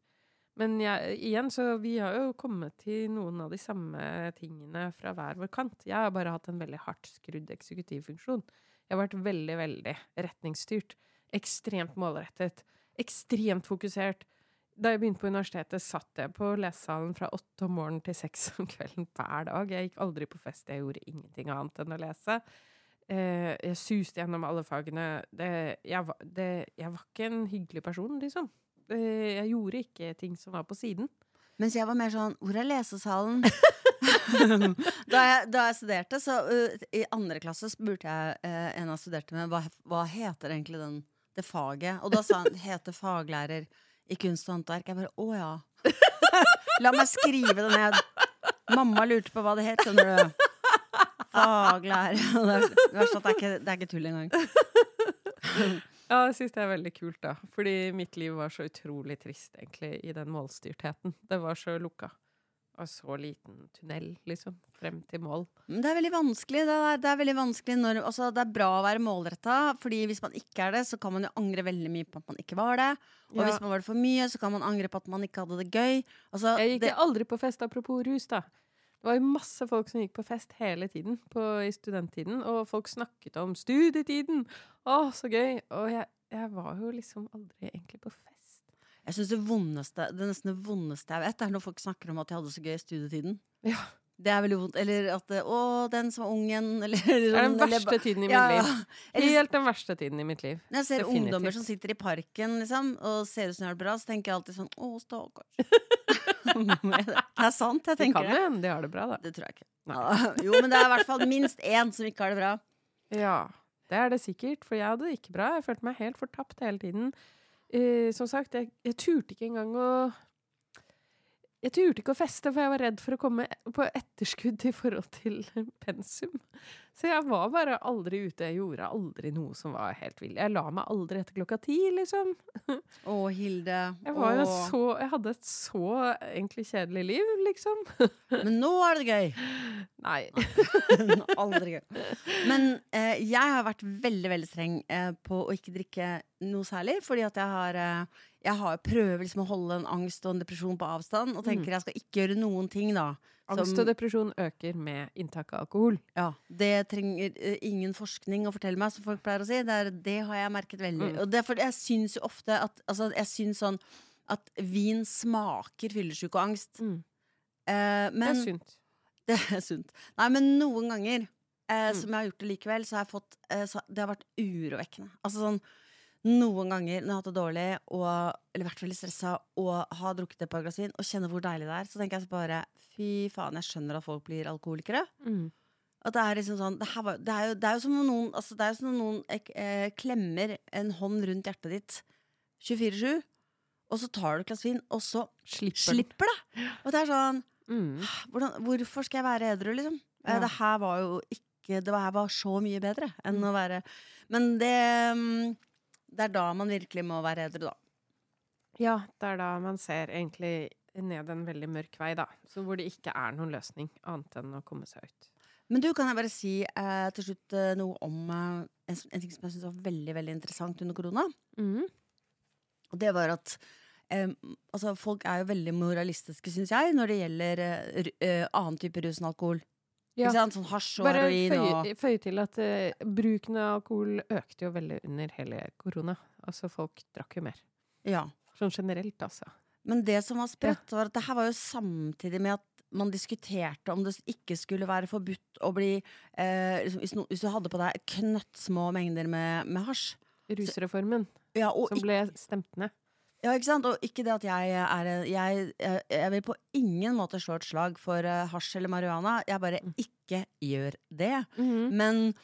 Men jeg, igjen, så vi har jo kommet til noen av de samme tingene fra hver vår kant. Jeg har bare hatt en veldig hardt skrudd eksekutivfunksjon. Jeg har vært veldig, veldig retningsstyrt. Ekstremt målrettet. Ekstremt fokusert. Da jeg begynte på universitetet, satt jeg på lesesalen fra åtte om morgenen til seks om kvelden hver dag. Jeg gikk aldri på fest. Jeg gjorde ingenting annet enn å lese. Eh, jeg suste gjennom alle fagene. Det, jeg, var, det, jeg var ikke en hyggelig person, liksom. Eh, jeg gjorde ikke ting som var på siden. Mens jeg var mer sånn Hvor er lesesalen? da, jeg, da jeg studerte, så uh, i andre klasse spurte jeg uh, en jeg studerte med, hva, hva heter egentlig den, det faget? Og da sa han 'hete faglærer i kunst og håndverk. Jeg bare å ja. La meg skrive det ned. Mamma lurte på hva det het, skjønner du. Faglærer. Det er, det verste at det er ikke, det er ikke tull engang. Ja, jeg syns det er veldig kult, da. Fordi mitt liv var så utrolig trist, egentlig, i den målstyrtheten. Det var så lukka. Og så liten tunnel, liksom, frem til mål. Det er veldig vanskelig. Det er, det er veldig vanskelig når, altså, Det er bra å være målretta, Fordi hvis man ikke er det, så kan man jo angre veldig mye på at man ikke var det. Og Ja. hvis man var det for mye, så kan man angre på at man ikke hadde det gøy. Altså, Jeg gikk det, aldri på fest, apropos rus, da. Det var jo masse folk som gikk på fest hele tiden på, i studenttiden, og folk snakket om studietiden. Å, så gøy! Og jeg, jeg var jo liksom aldri egentlig på fest. Jeg synes det vondeste Det nesten det vondeste jeg vet, er når folk snakker om at de hadde det så gøy i studietiden. Ja. Det er veldig vondt. Eller at det- 'Å, den som var ungen', eller Det er den eller- verste tiden i mitt ja, liv. ja. Eller, Helt den verste tiden i mitt liv. når jeg ser definitivt. ungdommer som sitter i parken liksom, og ser ut som de har det bra, så tenker jeg alltid sånn 'Å, stakkars'. det er sant, jeg Det tenker kan det. jo hende de har det bra, da. Det tror jeg ikke. Ja, jo, men det er i hvert fall minst én som ikke har det bra. Ja, det er det sikkert, for jeg hadde det ikke bra. Jeg følte meg helt fortapt hele tiden. Eh, som sagt, jeg, jeg turte ikke engang å Jeg turte ikke å feste, for jeg var redd for å komme på etterskudd i forhold til pensum. Så jeg var bare aldri ute. Jeg gjorde aldri noe som var helt vill. Jeg la meg aldri etter klokka ti, liksom. Å, Hilde. Jeg, var jo så, jeg hadde et så egentlig kjedelig liv, liksom. Men nå er det gøy! Nei. Aldri gøy. Men eh, jeg har vært veldig veldig streng eh, på å ikke drikke noe særlig. Fordi at jeg har eh, Jeg har prøver liksom å holde en angst og en depresjon på avstand. Og tenker jeg skal ikke gjøre noen ting, da. Angst og depresjon øker med inntak av alkohol. Ja, Det trenger uh, ingen forskning å fortelle meg, som folk pleier å si. Det, er, det har jeg merket veldig. Mm. Og det er jeg syns jo ofte at Altså, jeg syns sånn at vin smaker fyllesyke og angst. Mm. Eh, Det er sunt. Det er sunt. Nei, men noen ganger uh, Mm. som jeg har gjort det likevel, så har jeg fått så Det har vært urovekkende. Altså sånn noen ganger når jeg har hatt det dårlig, og, eller vært veldig stressa, og har drukket et par glass vin, og kjenner hvor deilig det er, så tenker jeg så bare fy faen, jeg skjønner at folk blir alkoholikere. Mm. At det er liksom sånn Det, her var, det, er, jo, det er jo som om noen, altså det er jo som om noen eh, eh, klemmer en hånd rundt hjertet ditt 24-7, og så tar du et glass vin, og så Slipper slipper det! Og det er sånn Mm. hvordan, Hvorfor skal jeg være edru, liksom? Eh, Ja. Det her var jo ikke Det her var så mye bedre enn Mm. å være Men det mm, Det er da man virkelig må være edru, da. Ja, det er da man ser egentlig ned en veldig mørk vei, da. Så hvor det ikke er noen løsning annet enn å komme seg ut. Men du, kan jeg bare si eh, til slutt eh, noe om eh, en, en ting som jeg syns var veldig veldig interessant under korona. Mm. Og det var at eh, altså folk er jo veldig moralistiske, syns jeg, når det gjelder eh, annen type rus enn alkohol. Ja. Ikke sant? Sånn hasj og Bare heroin og føye, føye til at uh, bruken av alkohol økte jo veldig under hele korona. Altså, folk drakk jo mer. Ja. Sånn generelt, altså. Men det som var sprøtt, var at det her var jo samtidig med at man diskuterte om det ikke skulle være forbudt å bli eh, liksom, hvis, no, hvis du hadde på deg knøttsmå mengder med, med hasj. Rusreformen, Ja, som ble stemt ned. Ja, ikke sant? Og ikke det at jeg er jeg, jeg, vil på ingen måte slå et slag for eh, hasj eller marihuana. Jeg bare Mm. ikke gjør det. Mhm. Men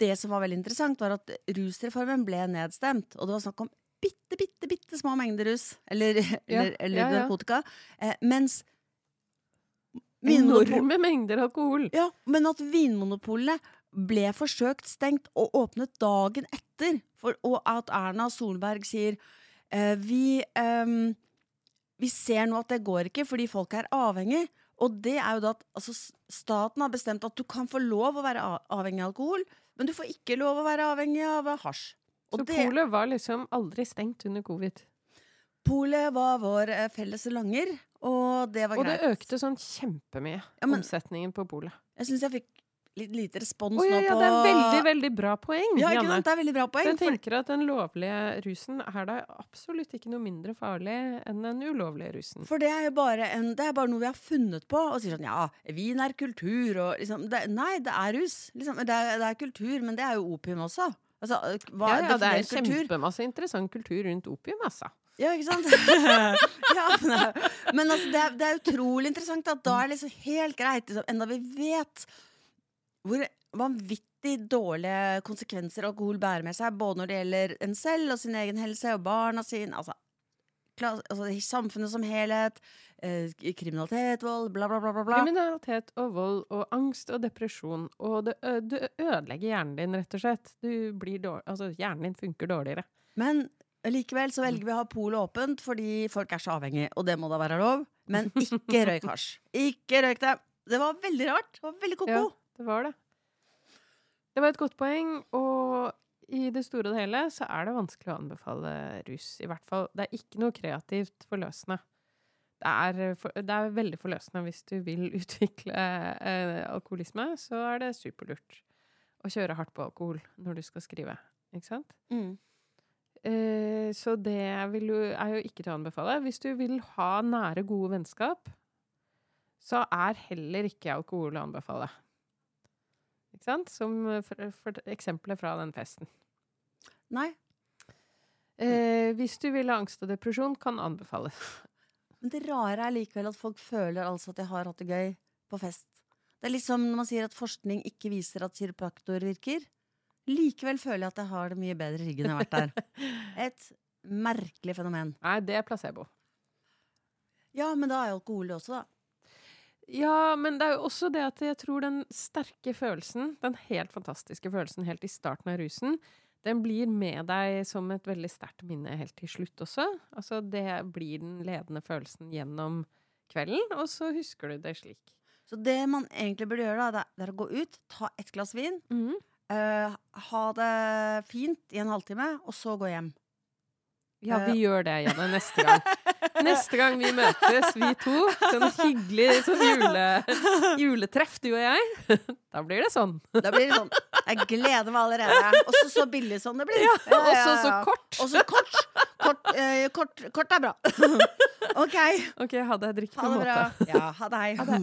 det som var veldig interessant, var at rusreformen ble nedstemt. Og det var snakk om bitte, bitte, bitte små mengder rus. Eller, eller, eller ja, ja. narkotika. Eh, mens Enorme mengder alkohol! Ja, men at vinmonopolene ble forsøkt stengt og åpnet dagen etter. For, og at Erna Solberg sier vi, um, vi ser nå at det går ikke fordi folk er avhengig. Og det er jo da at altså, staten har bestemt at du kan få lov å være avhengig av alkohol, men du får ikke lov å være avhengig av hasj. Og Så det, polet var liksom aldri stengt under covid. polet var vår eh, felles langer, og det var greit. Og det økte sånn kjempemye, Ja, men- omsetningen på polet. Jeg syns jeg fikk litt lite respons oh, ja, nå på det er veldig, veldig bra poeng, Ja, Janne. Det er veldig bra poeng. Jeg tenker at den lovlige rusen er da absolutt ikke noe mindre farlig enn den ulovlige rusen. For det er jo bare, en, det er bare noe vi har funnet på, og sier sånn ja, vin er kultur, og liksom det, Nei, det er rus. Liksom, det, er, det er kultur, men det er jo opium også. Altså, hva Ja, ja, det er kjempemasse interessant kultur rundt opium, altså. Ja, ikke sant? ja, men, men altså, det, er, det er utrolig interessant at da er det liksom helt greit, liksom, enda vi vet hvor vanvittig dårlige konsekvenser alkohol bærer med seg, både når det gjelder en selv og sin egen helse, og barna sine, altså, altså samfunnet som helhet, eh, kriminalitet, vold, bla, bla, bla, bla. bla. Kriminalitet og vold og angst og depresjon. Og det, det ødelegger hjernen din, rett og slett. Du blir dårlig, altså, hjernen din funker dårligere. Men likevel så velger vi å ha polet åpent fordi folk er så avhengige, og det må da være lov. Men ikke røyk hasj. Ikke røyk det! Det var veldig rart. Det var veldig ko-ko. Ja. Det var det. Det var et godt poeng, og i det store og hele så er det vanskelig å anbefale rus. I hvert fall. Det er ikke noe kreativt forløsende. Det er, for, det er veldig forløsende hvis du vil utvikle eh, alkoholisme, så er det superlurt å kjøre hardt på alkohol når du skal skrive. Ikke sant? Mm. Eh, så det jo, er jo ikke til å anbefale. Hvis du vil ha nære, gode vennskap, så er heller ikke alkohol å anbefale. Ikke sant? Som eh, for, for eksempelet fra den festen. Nei. Eh, hvis du vil ha angst og depresjon, kan anbefales. Men det rare er likevel at folk føler altså at de har hatt det gøy på fest. Det er liksom når man sier at forskning ikke viser at kiropraktor virker. Likevel føler jeg at jeg har det mye bedre i ryggen enn jeg har vært der. Et merkelig fenomen. Nei, det er placebo. Ja, men da er alkohol det også, da. Ja, men det er jo også det at jeg tror den sterke følelsen, den helt fantastiske følelsen helt i starten av rusen, den blir med deg som et veldig sterkt minne helt til slutt også. Altså, det blir den ledende følelsen gjennom kvelden, og så husker du det slik. Så det man egentlig burde gjøre, da, det er- å gå ut, ta et glass vin, mm. uh, ha det fint i en halvtime, og så gå hjem. Ja, Eh. vi gjør det, Janne, neste gang. Neste gang vi møtes, vi to, sånn hyggelig sånn jule, juletreff, du og jeg, da blir det sånn. Da blir det sånn. Jeg gleder meg allerede. Og så så billig som det blir. Ja, Ja, ja, så så kort. Også kort. Kort, eh, kort. Kort er bra. OK. Ok, ha det. Drikk Ha en det bra. måte. Ja, ha det. Ha det.